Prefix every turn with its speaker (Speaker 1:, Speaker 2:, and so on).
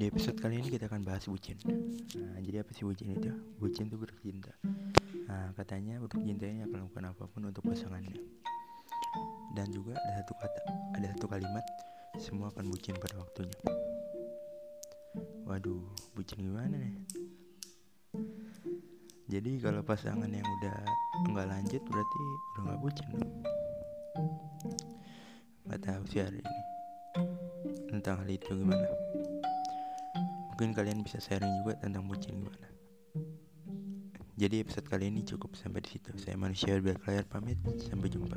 Speaker 1: Di episode kali ini kita akan bahas bucin. Nah, jadi apa sih bucin itu? Bucin itu bercinta. Nah, katanya bercinta ini akan melakukan apa pun untuk pasangannya. Dan juga ada satu kata, ada satu kalimat, semua akan bucin pada waktunya. Waduh, bucin gimana nih? Jadi kalau pasangan yang udah nggak lanjut berarti udah nggak bucin dong. Gak tahu sih hari ini tentang hal itu gimana. Mungkin kalian bisa sharing juga tentang bucin gimana. Jadi episode kali ini cukup sampai di situ. Saya manusia berlayar pamit. Sampai jumpa.